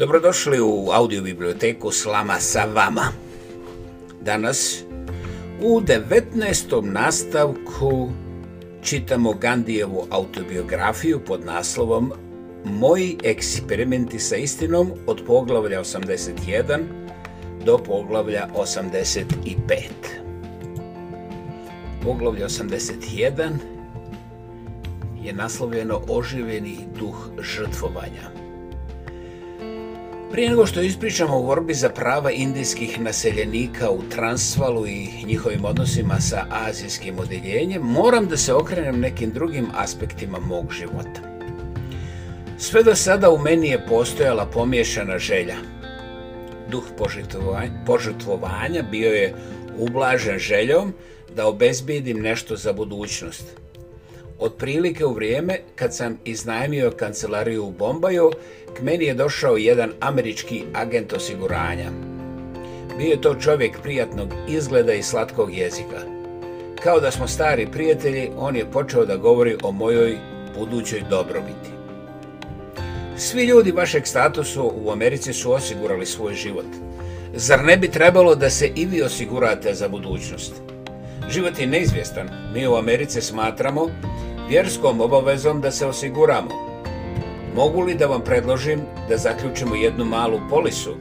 Dobrodošli u audio biblioteku Slama sa vama. Danas u 19. nastavku čitamo Gandijevu autobiografiju pod naslovom Moji eksperimenti sa istinom od poglavlja 81 do poglavlja 85. Poglavlje 81 je naslovljeno Oživljeni duh žrtvovanja. Prije nego što ispričamo o borbi za prava indijskih naseljenika u Transvalu i njihovim odnosima sa azijskim odjeljenjem, moram da se okrenem nekim drugim aspektima mog života. Sve do sada u meni je postojala pomješana želja. Duh požrtvovanja bio je ublažen željom da obezbijedim nešto za budućnost, Otprilike u vrijeme kad sam iznajmio kancelariju u Bombaju, k meni je došao jedan američki agent osiguranja. Bio je to čovjek prijatnog izgleda i slatkog jezika. Kao da smo stari prijatelji, on je počeo da govori o mojoj budućoj dobrobiti. Svi ljudi vašeg statusu u Americi su osigurali svoj život. Zar ne bi trebalo da se i vi osigurate za budućnost? Život je neizvjestan. Mi u Americi smatramo vjerskom obavezom da se osiguramo. Mogu li da vam predložim da zaključimo jednu malu polisu?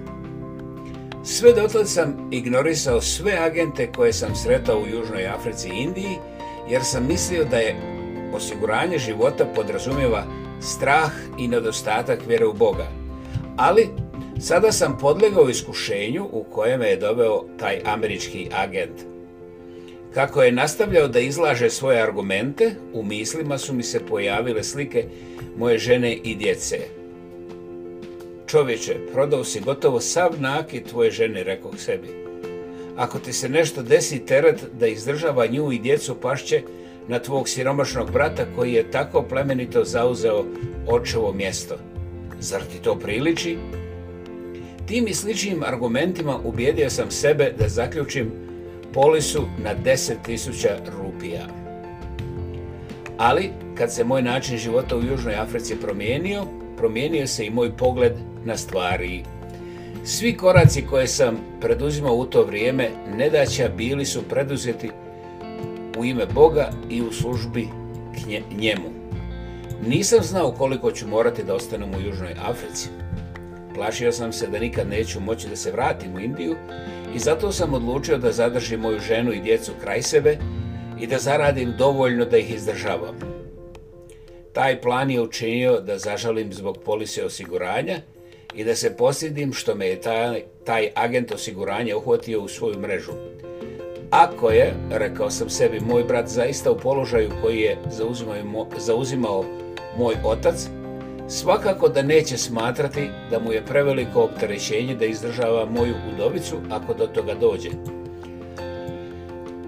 Sve dotad sam ignorisao sve agente koje sam sretao u Južnoj Africi i Indiji, jer sam mislio da je osiguranje života podrazumijeva strah i nedostatak vjere u Boga. Ali sada sam podlegao iskušenju u kojem je doveo taj američki agent. Kako je nastavljao da izlaže svoje argumente, u mislima su mi se pojavile slike moje žene i djece. Čovječe, prodao si gotovo sav nakit tvoje žene, rekao sebi. Ako ti se nešto desi teret da izdržava nju i djecu pašće na tvog siromašnog brata koji je tako plemenito zauzeo očevo mjesto. Zar ti to priliči? Tim i sličnim argumentima ubijedio sam sebe da zaključim polisu na 10.000 rupija. Ali, kad se moj način života u Južnoj Africi promijenio, promijenio se i moj pogled na stvari. Svi koraci koje sam preduzimao u to vrijeme nedaća bili su preduzeti u ime Boga i u službi njemu. Nisam znao koliko ću morati da ostanem u Južnoj Africi. Plašio sam se da nikad neću moći da se vratim u Indiju i zato sam odlučio da zadržim moju ženu i djecu kraj sebe i da zaradim dovoljno da ih izdržavam. Taj plan je učinio da zažalim zbog polise osiguranja i da se posjedim što me je taj, taj agent osiguranja uhvatio u svoju mrežu. Ako je, rekao sam sebi, moj brat zaista u položaju koji je zauzimao, zauzimao moj otac, Svakako da neće smatrati da mu je preveliko opterećenje da izdržava moju udovicu ako do toga dođe.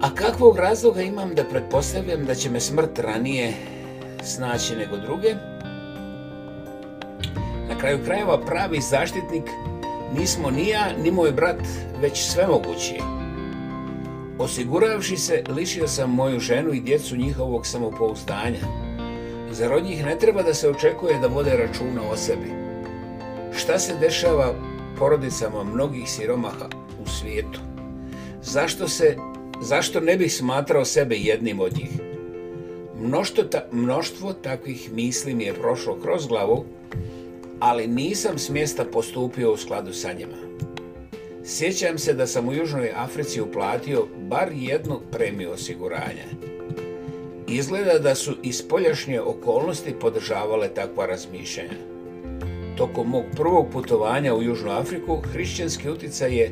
A kakvog razloga imam da pretpostavljam da će me smrt ranije snaći nego druge? Na kraju krajeva pravi zaštitnik nismo ni ja, ni moj brat, već svemogući. Osiguravši se, lišio sam moju ženu i djecu njihovog samopouzdanja Zar od njih ne treba da se očekuje da vode računa o sebi? Šta se dešava porodicama mnogih siromaha u svijetu? Zašto, se, zašto ne bih smatrao sebe jednim od njih? Mnoštvo, mnoštvo takvih misli mi je prošlo kroz glavu, ali nisam s mjesta postupio u skladu sa njima. Sjećam se da sam u Južnoj Africi uplatio bar jednu premiju osiguranja Izgleda da su i spoljašnje okolnosti podržavale takva razmišljanja. Tokom mog prvog putovanja u Južnu Afriku, hrišćanski utjecaj je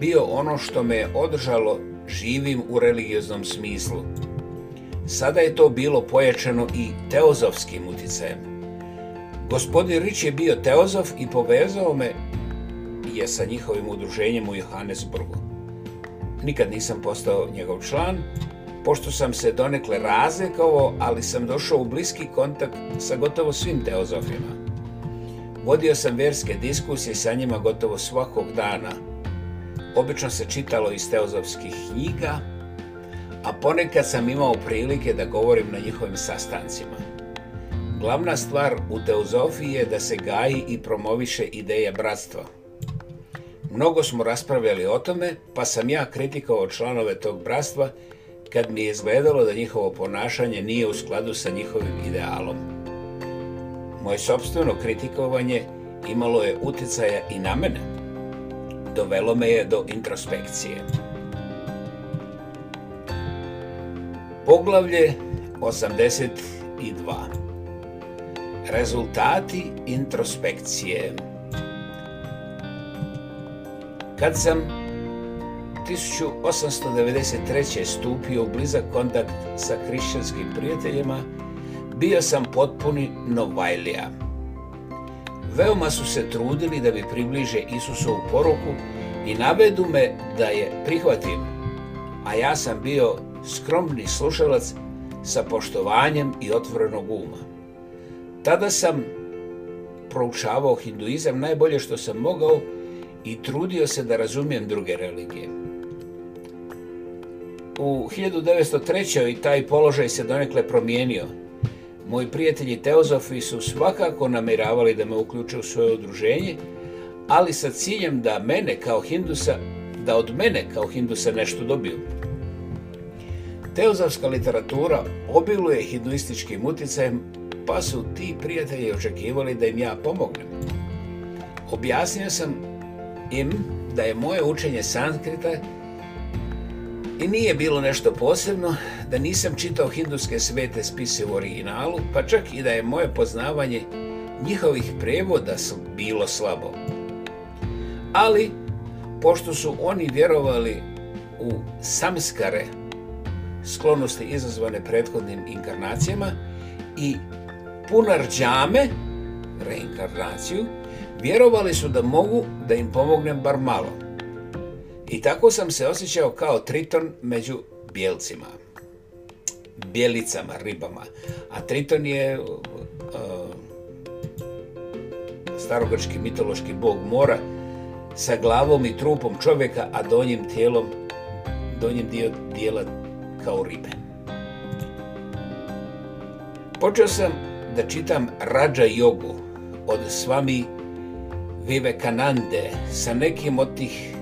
bio ono što me održalo živim u religioznom smislu. Sada je to bilo pojačano i teozofskim utjecajem. Gospodin Rič je bio teozof i povezao me je sa njihovim udruženjem u Johannesburgu. Nikad nisam postao njegov član, Pošto sam se donekle razlikovao, ali sam došao u bliski kontakt sa gotovo svim teozofima. Vodio sam verske diskusije sa njima gotovo svakog dana. Obično se čitalo iz teozofskih knjiga, a ponekad sam imao prilike da govorim na njihovim sastancima. Glavna stvar u teozofiji je da se gaji i promoviše ideja bratstva. Mnogo smo raspravljali o tome, pa sam ja kritikovao članove tog bratstva kad mi je izgledalo da njihovo ponašanje nije u skladu sa njihovim idealom. Moje sobstveno kritikovanje imalo je utjecaja i na mene. Dovelo me je do introspekcije. Poglavlje 82. Rezultati introspekcije. Kad sam 1893. stupio u blizak kontakt sa krišćanskim prijateljima, bio sam potpuni novajlija. Veoma su se trudili da bi približe Isusovu poruku i navedu me da je prihvatim, a ja sam bio skromni slušalac sa poštovanjem i otvorenog uma. Tada sam proučavao hinduizam najbolje što sam mogao i trudio se da razumijem druge religije. U 1903. i taj položaj se donekle promijenio. Moji prijatelji teozofi su svakako namjeravali da me uključe u svoje udruženje, ali sa ciljem da mene kao hindusa, da od mene kao hindusa nešto dobiju. Teozofska literatura obiluje hinduističkim utjecajem, pa su ti prijatelji očekivali da im ja pomognem. Objasnio sam im da je moje učenje Sankrita i nije bilo nešto posebno da nisam čitao hinduske svete spise u originalu, pa čak i da je moje poznavanje njihovih prevoda bilo slabo. Ali, pošto su oni vjerovali u samskare, sklonosti izazvane prethodnim inkarnacijama i punarđame, reinkarnaciju, vjerovali su da mogu da im pomognem bar malo. I tako sam se osjećao kao triton među bijelcima. Bijelicama, ribama. A triton je uh, mitološki bog mora sa glavom i trupom čovjeka, a donjim tijelom, donjim dio dijela kao ribe. Počeo sam da čitam Rađa jogu od Svami Vivekanande sa nekim od tih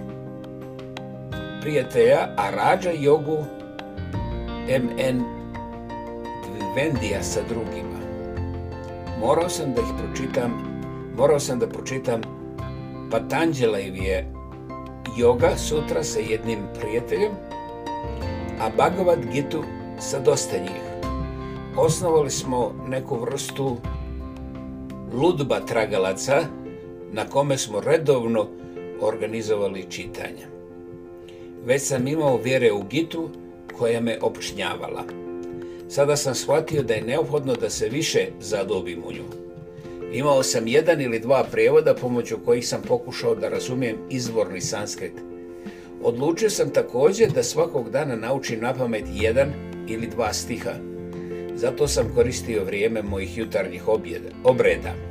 prijatelja, a rađa jogu MN Vendija sa drugima. Morao sam da ih pročitam, morao sam da pročitam joga sutra sa jednim prijateljem, a Bhagavad Gitu sa dosta njih. Osnovali smo neku vrstu ludba tragalaca na kome smo redovno organizovali čitanje već sam imao vjere u Gitu koja me opušnjavala. Sada sam shvatio da je neophodno da se više zadobim u nju. Imao sam jedan ili dva prijevoda pomoću kojih sam pokušao da razumijem izvorni sanskrit. Odlučio sam također da svakog dana naučim na pamet jedan ili dva stiha. Zato sam koristio vrijeme mojih jutarnjih obreda.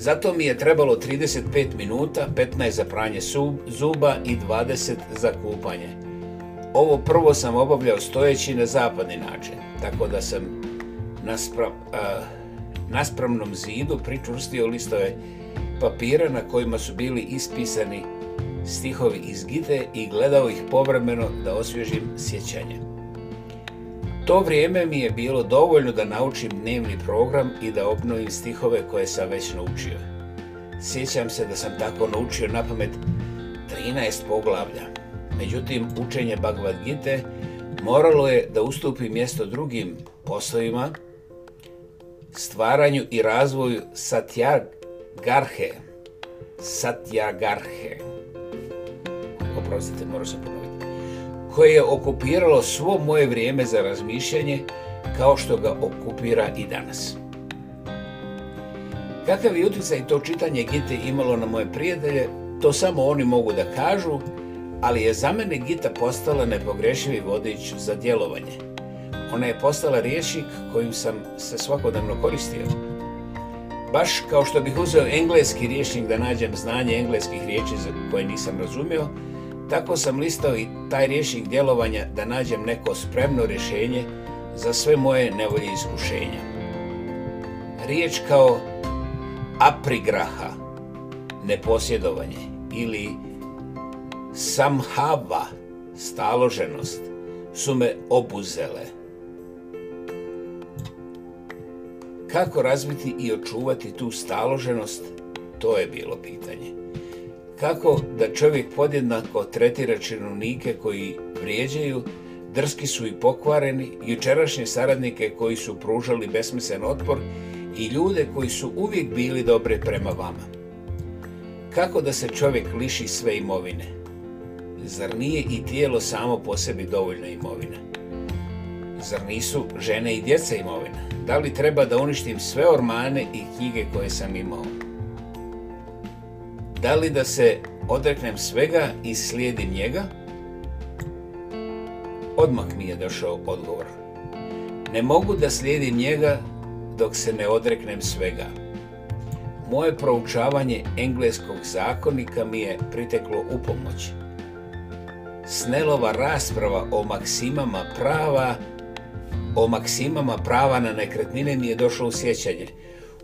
Zato mi je trebalo 35 minuta, 15 za pranje zuba i 20 za kupanje. Ovo prvo sam obavljao stojeći na zapadni način, tako da sam naspram, a, zidu pričvrstio listove papira na kojima su bili ispisani stihovi iz Gite i gledao ih povremeno da osvježim sjećanje. To vrijeme mi je bilo dovoljno da naučim dnevni program i da obnovim stihove koje sam već naučio. Sjećam se da sam tako naučio na pamet 13 poglavlja. Međutim, učenje Bhagavad Gita moralo je da ustupi mjesto drugim poslovima, stvaranju i razvoju Satyagarhe. Satyagarhe. Oprostite, moram se koje je okupiralo svo moje vrijeme za razmišljanje kao što ga okupira i danas. Kakav je utjecaj to čitanje Gite imalo na moje prijatelje, to samo oni mogu da kažu, ali je za mene Gita postala nepogrešivi vodič za djelovanje. Ona je postala rječnik kojim sam se svakodnevno koristio. Baš kao što bih uzeo engleski rječnik da nađem znanje engleskih riječi za koje nisam razumio, tako sam listao i taj rješnik djelovanja da nađem neko spremno rješenje za sve moje nevolje iskušenja. Riječ kao aprigraha, neposjedovanje ili samhava, staloženost, su me obuzele. Kako razviti i očuvati tu staloženost, to je bilo pitanje kako da čovjek podjednako tretira činovnike koji vrijeđaju, drski su i pokvareni, jučerašnje saradnike koji su pružali besmislen otpor i ljude koji su uvijek bili dobre prema vama. Kako da se čovjek liši sve imovine? Zar nije i tijelo samo po sebi dovoljna imovina? Zar nisu žene i djeca imovina? Da li treba da uništim sve ormane i knjige koje sam imao? da li da se odreknem svega i slijedim njega? Odmah mi je došao odgovor. Ne mogu da slijedim njega dok se ne odreknem svega. Moje proučavanje engleskog zakonika mi je priteklo u pomoć. Snelova rasprava o maksimama prava o maksimama prava na nekretnine mi je došlo u sjećanje.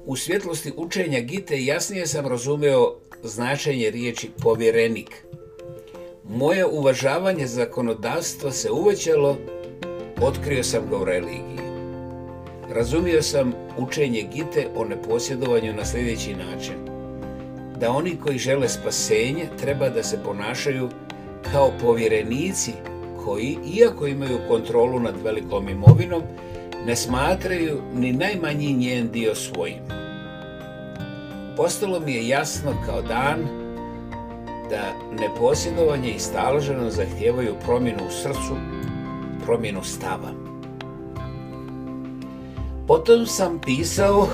U svjetlosti učenja Gite jasnije sam razumio značenje riječi povjerenik. Moje uvažavanje zakonodavstva se uvećalo, otkrio sam ga u religiji. Razumio sam učenje Gite o neposjedovanju na sljedeći način. Da oni koji žele spasenje treba da se ponašaju kao povjerenici koji, iako imaju kontrolu nad velikom imovinom, ne smatraju ni najmanji njen dio svojim postalo mi je jasno kao dan da neposjedovanje i staloženo zahtijevaju promjenu u srcu, promjenu stava. Potom sam pisao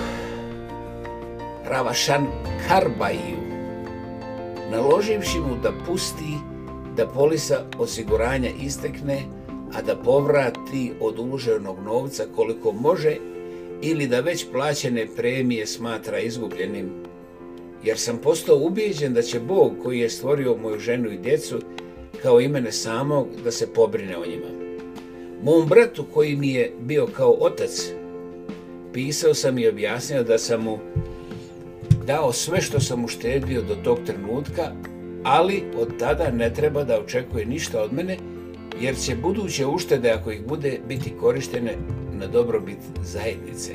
Ravašan Karbaju, naloživši mu da pusti da polisa osiguranja istekne, a da povrati od uloženog novca koliko može ili da već plaćene premije smatra izgubljenim, jer sam postao ubijeđen da će Bog koji je stvorio moju ženu i djecu, kao i mene samog, da se pobrine o njima. Mom bratu koji mi je bio kao otac, pisao sam i objasnio da sam mu dao sve što sam uštedio do tog trenutka, ali od tada ne treba da očekuje ništa od mene, jer će buduće uštede, ako ih bude, biti korištene na dobrobit zajednice.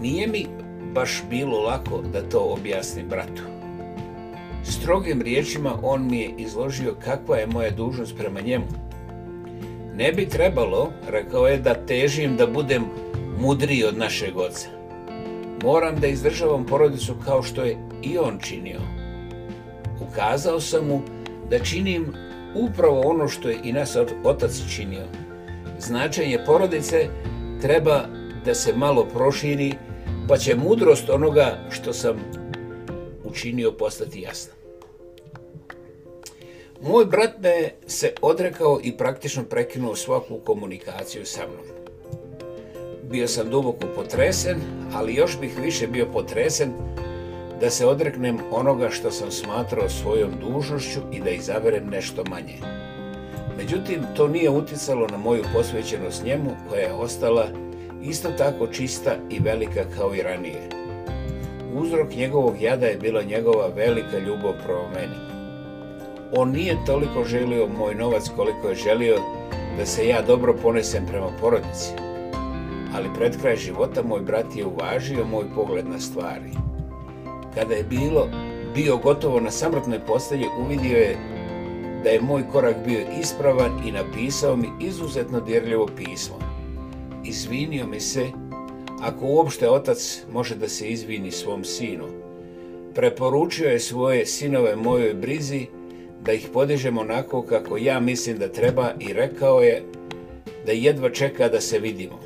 Nije mi baš bilo lako da to objasnim bratu. Strogim riječima on mi je izložio kakva je moja dužnost prema njemu. Ne bi trebalo, rekao je, da težim da budem mudriji od našeg oca. Moram da izdržavam porodicu kao što je i on činio. Ukazao sam mu da činim upravo ono što je i nas otac činio. Značenje porodice treba da se malo proširi, pa će mudrost onoga što sam učinio postati jasna. Moj brat me se odrekao i praktično prekinuo svaku komunikaciju sa mnom. Bio sam duboko potresen, ali još bih više bio potresen da se odreknem onoga što sam smatrao svojom dužnošću i da izaberem nešto manje. Međutim, to nije utjecalo na moju posvećenost njemu koja je ostala isto tako čista i velika kao i ranije. Uzrok njegovog jada je bila njegova velika ljubav prema meni. On nije toliko želio moj novac koliko je želio da se ja dobro ponesem prema porodici. Ali pred kraj života moj brat je uvažio moj pogled na stvari. Kada je bilo, bio gotovo na samrtnoj postelji, uvidio je da je moj korak bio ispravan i napisao mi izuzetno dirljivo pismo. Izvinio mi se, ako uopšte otac može da se izvini svom sinu. Preporučio je svoje sinove mojoj brizi da ih podižem onako kako ja mislim da treba i rekao je da jedva čeka da se vidimo.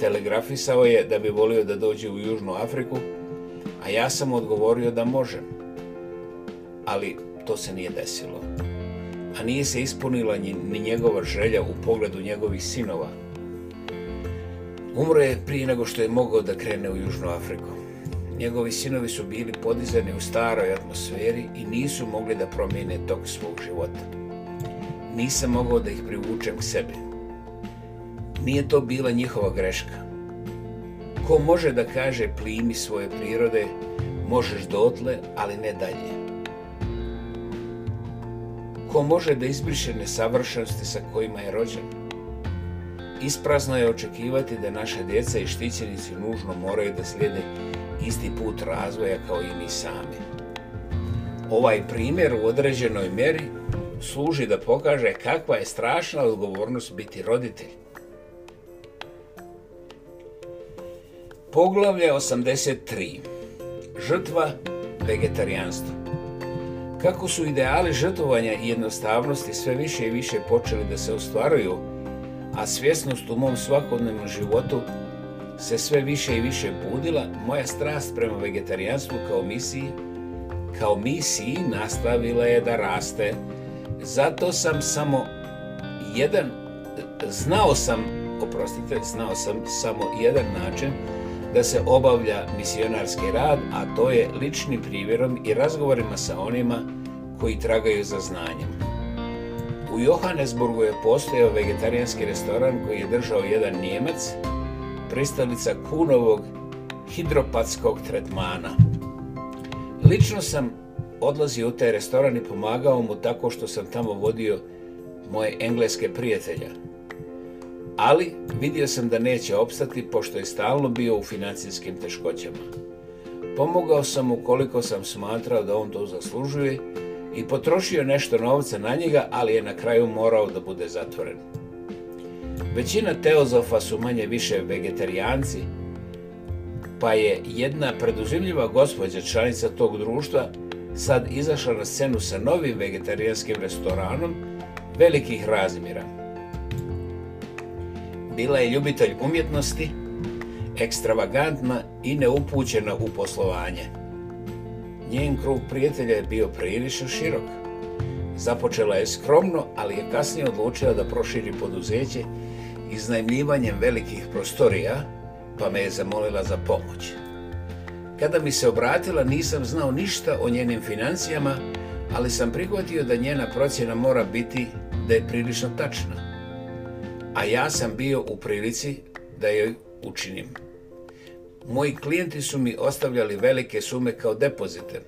Telegrafisao je da bi volio da dođe u Južnu Afriku a ja sam odgovorio da možem. Ali to se nije desilo. A nije se ispunila ni njegova želja u pogledu njegovih sinova. Umro je prije nego što je mogao da krene u Južnu Afriku. Njegovi sinovi su bili podizani u staroj atmosferi i nisu mogli da promijene tok svog života. Nisam mogao da ih privučem k sebi. Nije to bila njihova greška. Ko može da kaže plimi svoje prirode, možeš dotle, ali ne dalje. Ko može da izbriše nesavršenosti sa kojima je rođen? Isprazno je očekivati da naše djeca i štićenici nužno moraju da slijede isti put razvoja kao i mi sami. Ovaj primjer u određenoj meri služi da pokaže kakva je strašna odgovornost biti roditelj. Poglavlje 83. Žrtva vegetarijanstva Kako su ideali žrtvovanja i jednostavnosti sve više i više počeli da se ostvaruju, a svjesnost u mom svakodnevnom životu se sve više i više budila, moja strast prema vegetarijanstvu kao misiji, kao misiji nastavila je da raste. Zato sam samo jedan, znao sam, oprostite, znao sam samo jedan način da se obavlja misionarski rad, a to je ličnim primjerom i razgovorima sa onima koji tragaju za znanjem. U Johannesburgu je postojao vegetarijanski restoran koji je držao jedan Nijemac, pristalica kunovog hidropatskog tretmana. Lično sam odlazio u taj restoran i pomagao mu tako što sam tamo vodio moje engleske prijatelja ali vidio sam da neće opstati pošto je stalno bio u financijskim teškoćama. Pomogao sam mu koliko sam smatrao da on to zaslužuje i potrošio nešto novca na njega, ali je na kraju morao da bude zatvoren. Većina teozofa su manje više vegetarijanci, pa je jedna preduzimljiva gospođa članica tog društva sad izašla na scenu sa novim vegetarijanskim restoranom velikih razmjera bila je ljubitelj umjetnosti, ekstravagantna i neupućena u poslovanje. Njen krug prijatelja je bio prilično širok. Započela je skromno, ali je kasnije odlučila da proširi poduzeće iznajmljivanjem velikih prostorija, pa me je zamolila za pomoć. Kada mi se obratila nisam znao ništa o njenim financijama, ali sam prihvatio da njena procjena mora biti da je prilično tačna a ja sam bio u prilici da joj učinim. Moji klijenti su mi ostavljali velike sume kao depozite.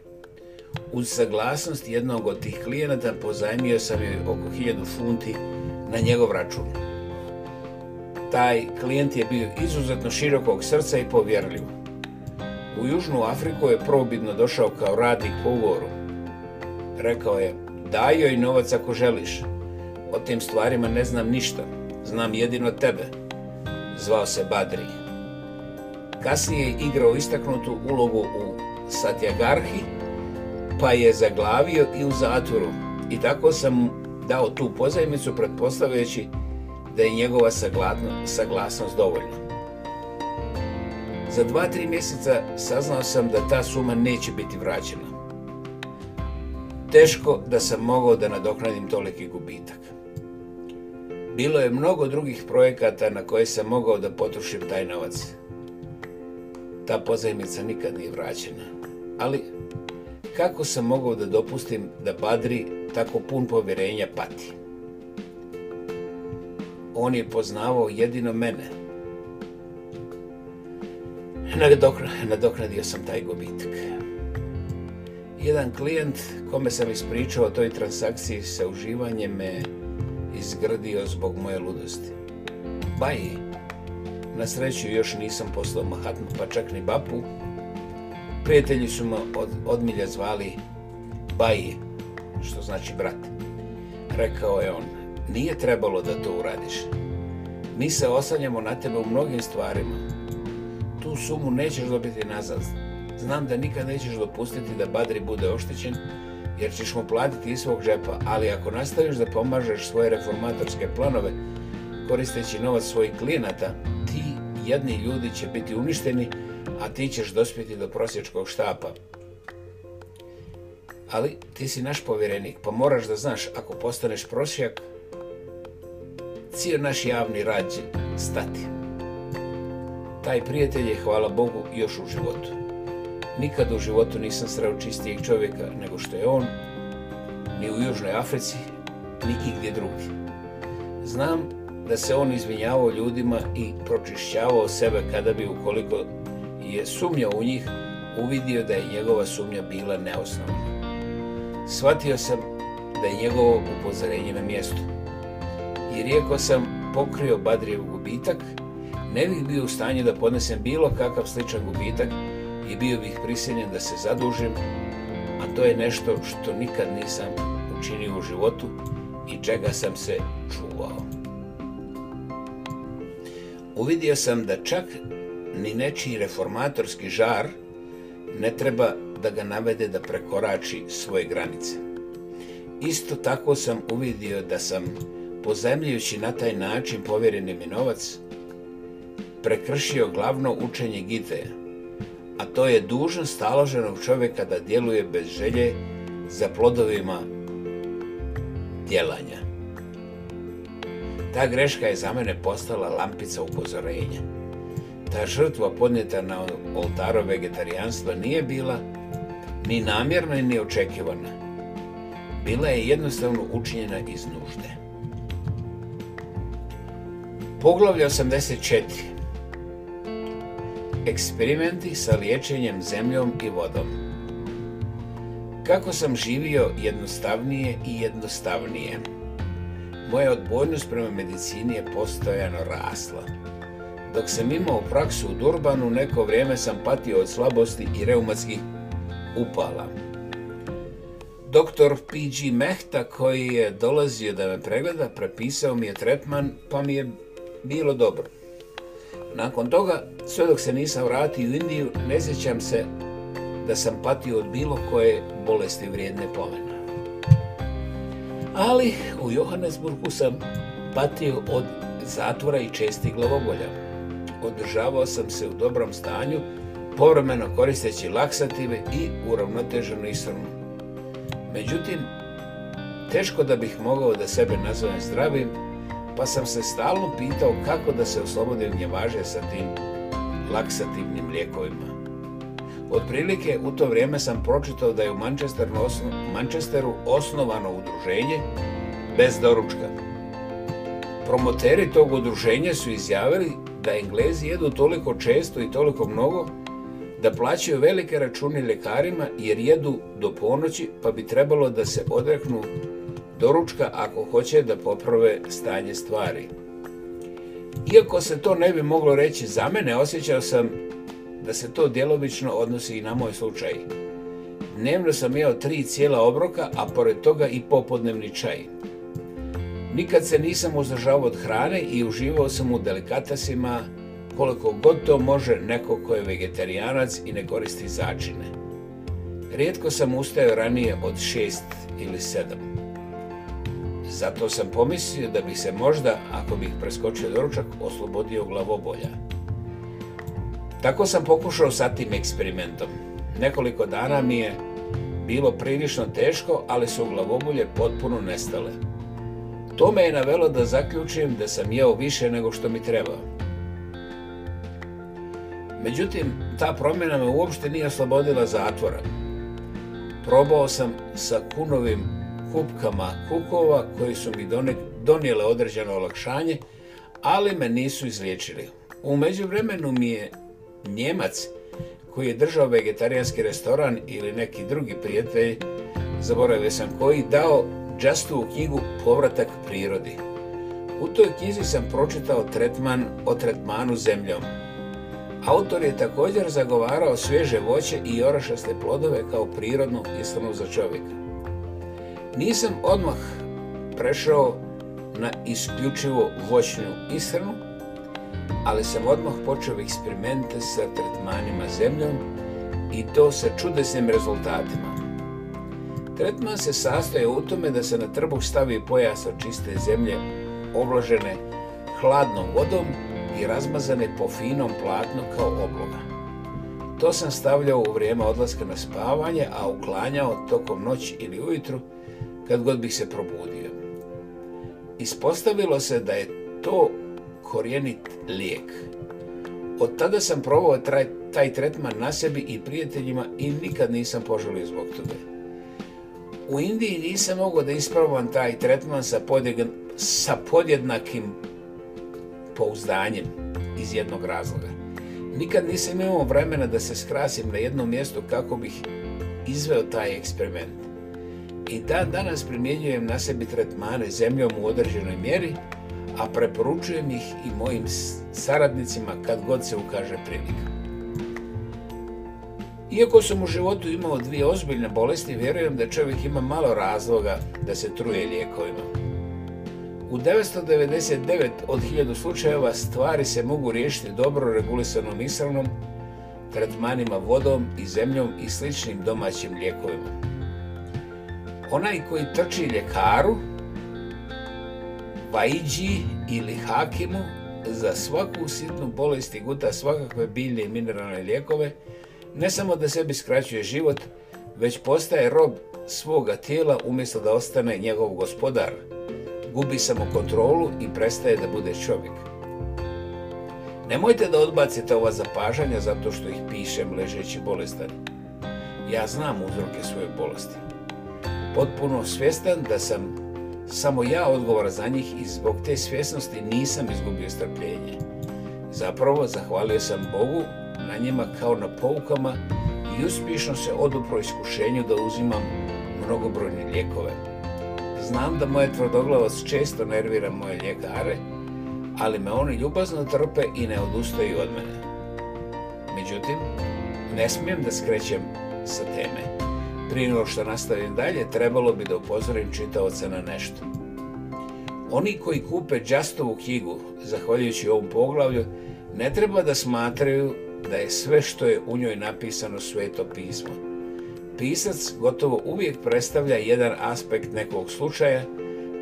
Uz saglasnost jednog od tih klijenata pozajmio sam joj oko 1000 funti na njegov račun. Taj klijent je bio izuzetno širokog srca i povjerljiv. U Južnu Afriku je probidno došao kao radnik po Rekao je, daj joj novac ako želiš. O tim stvarima ne znam ništa znam jedino tebe. Zvao se Badri. Kasnije je igrao istaknutu ulogu u Satyagarhi, pa je zaglavio i u zatvoru. I tako sam dao tu pozajmicu pretpostavljajući da je njegova saglasnost dovoljna. Za dva, tri mjeseca saznao sam da ta suma neće biti vraćena. Teško da sam mogao da nadoknadim toliki gubitak bilo je mnogo drugih projekata na koje sam mogao da potrošim taj novac. Ta pozajmica nikad nije vraćena. Ali kako sam mogao da dopustim da Badri tako pun povjerenja pati? On je poznavao jedino mene. Nadoknadio sam taj gubitak. Jedan klijent kome sam ispričao o toj transakciji sa uživanjem me izgradio zbog moje ludosti. Baji, na sreću još nisam poslao Mahatma, pa čak ni Bapu. Prijatelji su me od, odmilja zvali Baji, što znači brat. Rekao je on, nije trebalo da to uradiš. Mi se osanjamo na tebe u mnogim stvarima. Tu sumu nećeš dobiti nazad. Znam da nikada nećeš dopustiti da Badri bude oštećen, jer ćeš mu platiti iz svog džepa, ali ako nastaviš da pomažeš svoje reformatorske planove koristeći novac svojih klijenata, ti jedni ljudi će biti uništeni, a ti ćeš dospjeti do prosječkog štapa. Ali ti si naš povjerenik, pa moraš da znaš, ako postaneš prosjak, cijel naš javni rad će stati. Taj prijatelj je, hvala Bogu, još u životu. Nikad u životu nisam sreo čistijeg čovjeka nego što je on, ni u Južnoj Africi, ni igdje drugdje. Znam da se on izvinjavao ljudima i pročišćavao sebe kada bi, ukoliko je sumnja u njih, uvidio da je njegova sumnja bila neosnovna. Shvatio sam da je njegovo upozorenje na mjestu. I rijeko sam pokrio Badrijev gubitak, ne bih bio u stanju da podnesem bilo kakav sličan gubitak i bio bih prisiljen da se zadužim, a to je nešto što nikad nisam učinio u životu i čega sam se čuvao. Uvidio sam da čak ni nečiji reformatorski žar ne treba da ga navede da prekorači svoje granice. Isto tako sam uvidio da sam, pozemljujući na taj način povjereni mi novac, prekršio glavno učenje Giteja, a to je dužnost staloženog čovjeka da djeluje bez želje za plodovima djelanja. Ta greška je za mene postala lampica upozorenja. Ta žrtva podnijeta na oltaru vegetarijanstva nije bila ni namjerna ni očekivana. Bila je jednostavno učinjena iz nužde. Poglavlje 84 Eksperimenti sa liječenjem zemljom i vodom. Kako sam živio jednostavnije i jednostavnije. Moja odbojnost prema medicini je postojano rasla. Dok sam imao praksu u Durbanu, neko vrijeme sam patio od slabosti i reumatskih upala. Doktor P.G. Mehta, koji je dolazio da me pregleda, prepisao mi je tretman, pa mi je bilo dobro. Nakon toga sve dok se nisam vratio u Indiju, ne sjećam se da sam patio od bilo koje bolesti vrijedne pomena. Ali u Johannesburgu sam patio od zatvora i česti glavobolja. Održavao sam se u dobrom stanju, povremeno koristeći laksative i uravnoteženu ishranu. Međutim, teško da bih mogao da sebe nazovem zdravim, pa sam se stalno pitao kako da se oslobodim važe sa tim laksativnim lijekovima. Otprilike u to vrijeme sam pročitao da je u Manchesteru osnovano udruženje bez doručka. Promoteri tog udruženja su izjavili da Englezi jedu toliko često i toliko mnogo da plaćaju velike račune ljekarima jer jedu do ponoći pa bi trebalo da se odreknu doručka ako hoće da poprave stanje stvari. Iako se to ne bi moglo reći za mene, osjećao sam da se to djelomično odnosi i na moj slučaj. Dnevno sam jeo tri cijela obroka, a pored toga i popodnevni čaj. Nikad se nisam uzdržao od hrane i uživao sam u delikatasima koliko god to može neko ko je vegetarijanac i ne koristi začine. Rijetko sam ustajao ranije od šest ili sedam. Zato sam pomislio da bi se možda, ako bih preskočio doručak, oslobodio glavobolja. Tako sam pokušao sa tim eksperimentom. Nekoliko dana mi je bilo prilično teško, ali su glavobolje potpuno nestale. To me je navelo da zaključim da sam jeo više nego što mi treba. Međutim, ta promjena me uopšte nije oslobodila zatvora. Probao sam sa kunovim kupkama kukova koji su mi donijele određeno olakšanje, ali me nisu izliječili. U međuvremenu mi je Njemac koji je držao vegetarijanski restoran ili neki drugi prijatelj, zaboravio sam koji, dao Justovu knjigu Povratak prirodi. U toj knjizi sam pročitao tretman o tretmanu zemljom. Autor je također zagovarao svježe voće i orašaste plodove kao prirodnu istanu za čovjeka nisam odmah prešao na isključivo voćnu ishranu, ali sam odmah počeo eksperimente sa tretmanima zemljom i to sa čudesnim rezultatima. Tretman se sastoje u tome da se na trbuh stavi pojas od čiste zemlje obložene hladnom vodom i razmazane po finom platnu kao obloga. To sam stavljao u vrijeme odlaska na spavanje, a uklanjao tokom noći ili ujutru kad god bih se probudio. Ispostavilo se da je to korijenit lijek. Od tada sam probao taj, tretman na sebi i prijateljima i nikad nisam poželio zbog toga. U Indiji nisam mogao da isprobam taj tretman sa, podjednakim pouzdanjem iz jednog razloga. Nikad nisam imao vremena da se skrasim na jedno mjesto kako bih izveo taj eksperiment i dan danas primjenjujem na sebi tretmane zemljom u određenoj mjeri, a preporučujem ih i mojim saradnicima kad god se ukaže prilika. Iako sam u životu imao dvije ozbiljne bolesti, vjerujem da čovjek ima malo razloga da se truje lijekovima. U 999 od 1000 slučajeva stvari se mogu riješiti dobro regulisanom ishranom, tretmanima vodom i zemljom i sličnim domaćim lijekovima onaj koji trči ljekaru, vajđi ili hakimu za svaku sitnu bolest i guta svakakve biljne i mineralne lijekove, ne samo da sebi skraćuje život, već postaje rob svoga tijela umjesto da ostane njegov gospodar. Gubi samo kontrolu i prestaje da bude čovjek. Nemojte da odbacite ova zapažanja zato što ih pišem ležeći bolestan. Ja znam uzroke svoje bolesti potpuno svjestan da sam samo ja odgovoran za njih i zbog te svjesnosti nisam izgubio strpljenje. Zapravo, zahvalio sam Bogu na njima kao na poukama i uspješno se odupro iskušenju da uzimam mnogobrojne lijekove. Znam da moja tvrdoglavost često nervira moje ljekare, ali me oni ljubazno trpe i ne odustaju od mene. Međutim, ne smijem da skrećem sa teme. Prije nego što nastavim dalje, trebalo bi da upozorim čitaoce na nešto. Oni koji kupe Justovu knjigu, zahvaljujući ovom poglavlju, ne treba da smatraju da je sve što je u njoj napisano sveto pismo. Pisac gotovo uvijek predstavlja jedan aspekt nekog slučaja,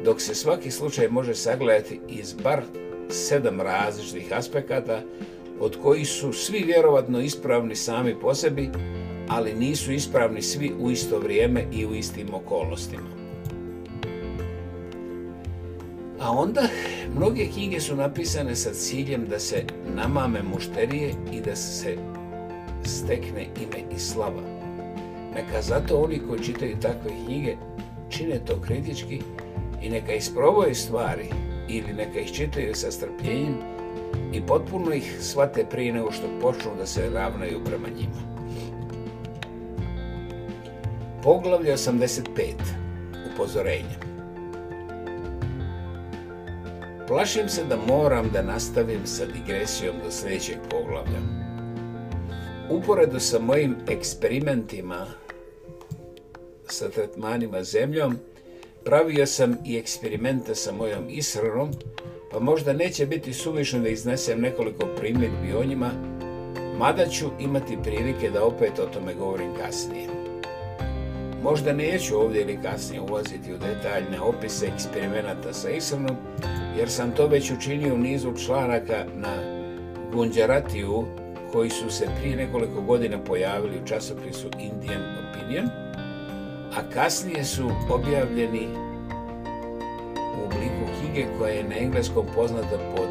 dok se svaki slučaj može sagledati iz bar sedam različitih aspekata, od kojih su svi vjerovatno ispravni sami po sebi, ali nisu ispravni svi u isto vrijeme i u istim okolnostima. A onda, mnoge knjige su napisane sa ciljem da se namame mušterije i da se stekne ime i slava. Neka zato oni koji čitaju takve knjige čine to kritički i neka isprovoje stvari ili neka ih čitaju sa strpljenjem i potpuno ih shvate prije nego što počnu da se ravnaju prema njima. Poglavlje 85. Upozorenje. Plašim se da moram da nastavim sa digresijom do sljedećeg poglavlja. Uporedu sa mojim eksperimentima sa tretmanima zemljom, pravio sam i eksperimente sa mojom ishranom, pa možda neće biti suvišno da iznesem nekoliko primjedbi o njima, mada ću imati prilike da opet o tome govorim kasnije. Možda neću ovdje ili kasnije ulaziti u detaljne opise eksperimenata sa Isranom, jer sam to već učinio u nizu članaka na Gunđaratiju koji su se prije nekoliko godina pojavili u časopisu Indian Opinion, a kasnije su objavljeni u obliku knjige koja je na engleskom poznata pod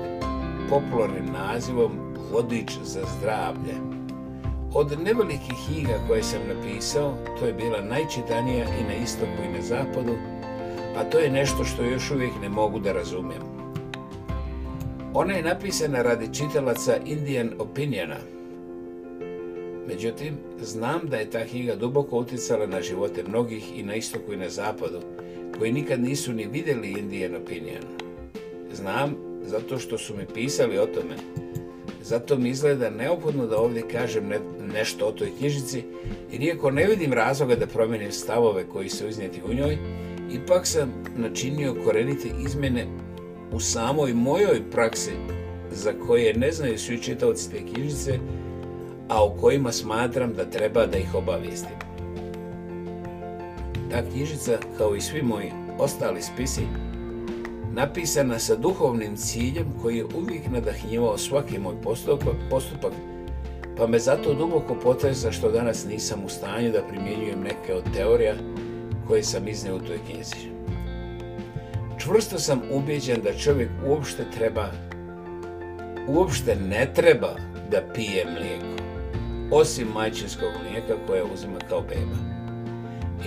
popularnim nazivom Vodič za zdravlje. Od nevelikih knjiga koje sam napisao, to je bila najčitanija i na istoku i na zapadu, a to je nešto što još uvijek ne mogu da razumijem. Ona je napisana radi čitalaca Indian Opiniona. Međutim, znam da je ta higa duboko utjecala na živote mnogih i na istoku i na zapadu, koji nikad nisu ni vidjeli Indian Opinion. Znam zato što su mi pisali o tome. Zato mi izgleda neophodno da ovdje kažem nešto o toj knjižici, jer iako ne vidim razloga da promijenim stavove koji su iznijeti u njoj, ipak sam načinio korenite izmjene u samoj mojoj praksi za koje ne znaju svi čitavci te knjižice, a o kojima smatram da treba da ih obavijestim. Ta knjižica, kao i svi moji ostali spisi, napisana sa duhovnim ciljem koji je uvijek nadahnjivao svaki moj postupak, postupak pa me zato duboko potresa što danas nisam u stanju da primjenjujem neke od teorija koje sam iznio u toj knjizi. Čvrsto sam ubijeđen da čovjek uopšte treba, uopšte ne treba da pije mlijeko, osim majčinskog mlijeka koje uzima kao beba.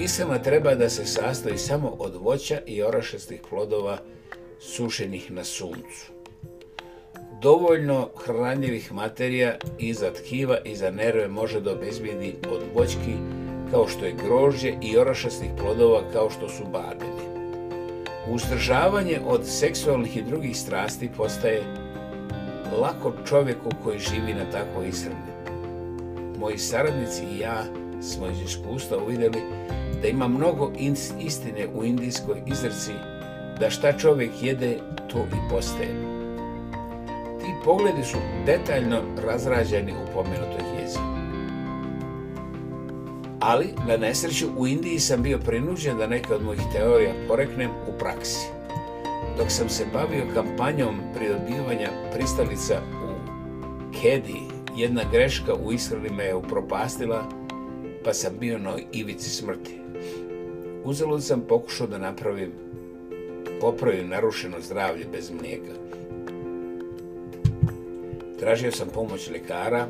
Isama treba da se sastoji samo od voća i orašastih plodova sušenih na suncu dovoljno hranjivih materija za tkiva i za nerve može da obezbijedi od voćki kao što je grožđe i orašasnih plodova kao što su bademi. Uzdržavanje od seksualnih i drugih strasti postaje lako čovjeku koji živi na takvoj ishrani. Moji saradnici i ja smo iz iskustva uvidjeli da ima mnogo istine u indijskoj izrci da šta čovjek jede, to i postaje pogledi su detaljno razrađeni u pomenutoj knjizi. Ali, na nesreću, u Indiji sam bio prinuđen da neke od mojih teorija poreknem u praksi. Dok sam se bavio kampanjom pridobivanja pristalica u Kedi, jedna greška u ishrani me je upropastila, pa sam bio na ivici smrti. Uzalud sam pokušao da napravim, popravim narušeno zdravlje bez mlijeka. Tražio sam pomoć lekara,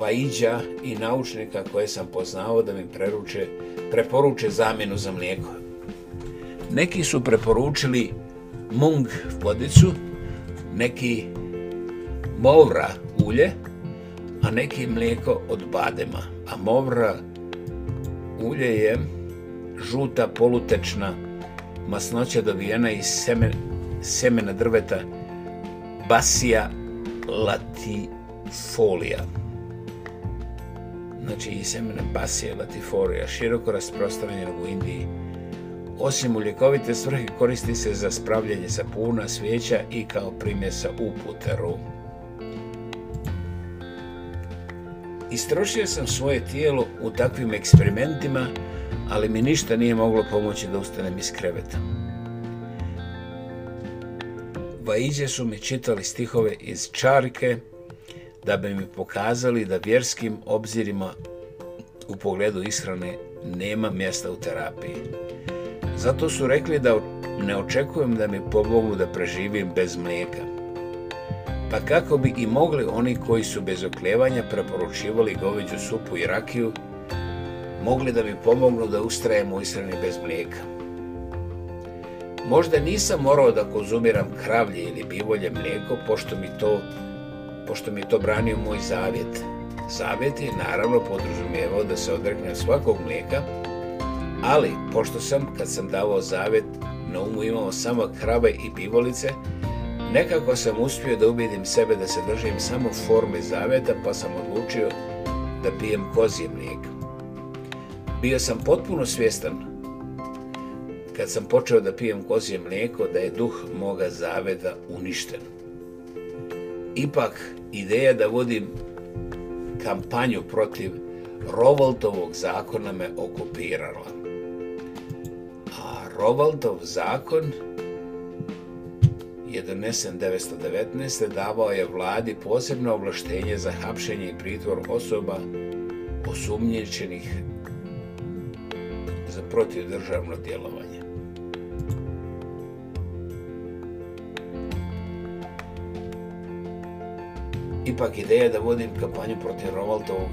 vaiđa i naučnika koje sam poznao da mi preruče, preporuče zamjenu za mlijeko. Neki su preporučili mung vodicu, neki movra ulje, a neki mlijeko od badema. A movra ulje je žuta polutečna masnoća dobijena iz semena drveta basija latifolija. Znači i semena pasije latifolija, široko rasprostranjenog u Indiji. Osim u ljekovite svrhe koristi se za spravljanje sapuna, svijeća i kao primjesa u puteru. Istrošio sam svoje tijelo u takvim eksperimentima, ali mi ništa nije moglo pomoći da ustanem iz kreveta vaiđe su mi čitali stihove iz Čarke da bi mi pokazali da vjerskim obzirima u pogledu ishrane nema mjesta u terapiji. Zato su rekli da ne očekujem da mi pomogu da preživim bez mlijeka. Pa kako bi i mogli oni koji su bez oklevanja preporučivali goveđu supu i rakiju, mogli da mi pomognu da ustrajemo u ishrani bez mlijeka. Možda nisam morao da konzumiram kravlje ili bivolje mlijeko, pošto mi to, pošto mi to branio moj zavjet. Zavjet je naravno podrazumijevao da se odreknem svakog mlijeka, ali pošto sam, kad sam davao zavjet, na umu imao samo krave i bivolice, nekako sam uspio da ubedim sebe da se držim samo forme zaveta pa sam odlučio da pijem kozije mlijeka. Bio sam potpuno svjestan kad sam počeo da pijem kozije mlijeko, da je duh moga zaveda uništen. Ipak, ideja da vodim kampanju protiv Rovoltovog zakona me okupirala. A Rovaltov zakon je donesen 1919. davao je vladi posebno ovlaštenje za hapšenje i pritvor osoba osumnjičenih za protivdržavno djelovanje. Ipak ideja da vodim kampanju protiv Rovaltovog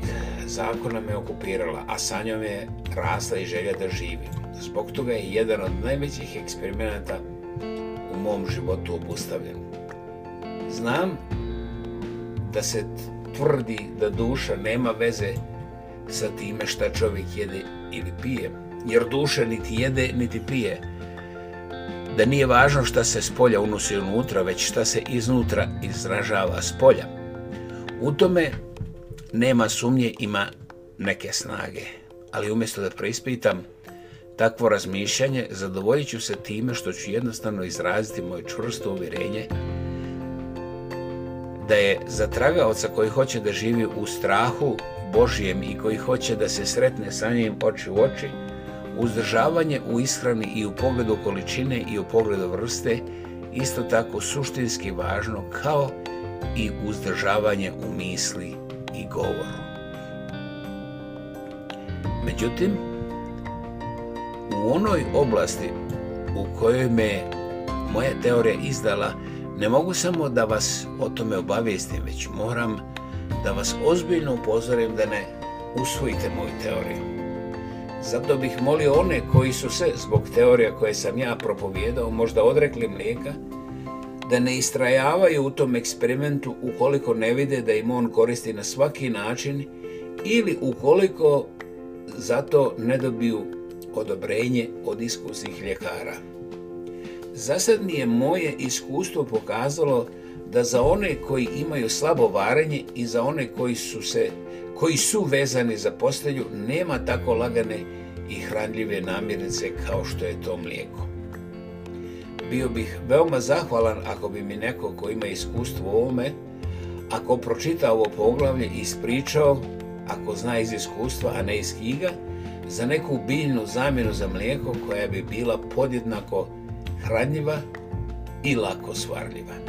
zakona me okupirala, a sa njom je rasla i želja da živim. Zbog toga je jedan od najvećih eksperimenata u mom životu obustavljen. Znam da se tvrdi da duša nema veze sa time šta čovjek jede ili pije, jer duša niti jede niti pije. Da nije važno šta se s polja unosi unutra, već šta se iznutra izražava s polja. U tome nema sumnje, ima neke snage. Ali umjesto da preispitam takvo razmišljanje, zadovoljit ću se time što ću jednostavno izraziti moje čvrsto uvjerenje da je za tragaoca koji hoće da živi u strahu Božijem i koji hoće da se sretne sa njim oči u oči, uzdržavanje u ishrani i u pogledu količine i u pogledu vrste isto tako suštinski važno kao i uzdržavanje u misli i govoru. Međutim, u onoj oblasti u kojoj me moja teorija izdala, ne mogu samo da vas o tome obavijestim, već moram da vas ozbiljno upozorim da ne usvojite moju teoriju. Zato bih molio one koji su se zbog teorija koje sam ja propovjedao možda odrekli mlijeka, da ne istrajavaju u tom eksperimentu ukoliko ne vide da im on koristi na svaki način ili ukoliko zato ne dobiju odobrenje od iskusnih ljekara. Zasad mi je moje iskustvo pokazalo da za one koji imaju slabo varenje i za one koji su, se, koji su vezani za postelju nema tako lagane i hranljive namirnice kao što je to mlijeko bio bih veoma zahvalan ako bi mi neko ko ima iskustvo u ovome, ako pročita ovo poglavlje ispričao, ako zna iz iskustva, a ne iz knjiga, za neku biljnu zamjenu za mlijeko koja bi bila podjednako hranjiva i lako svarljiva.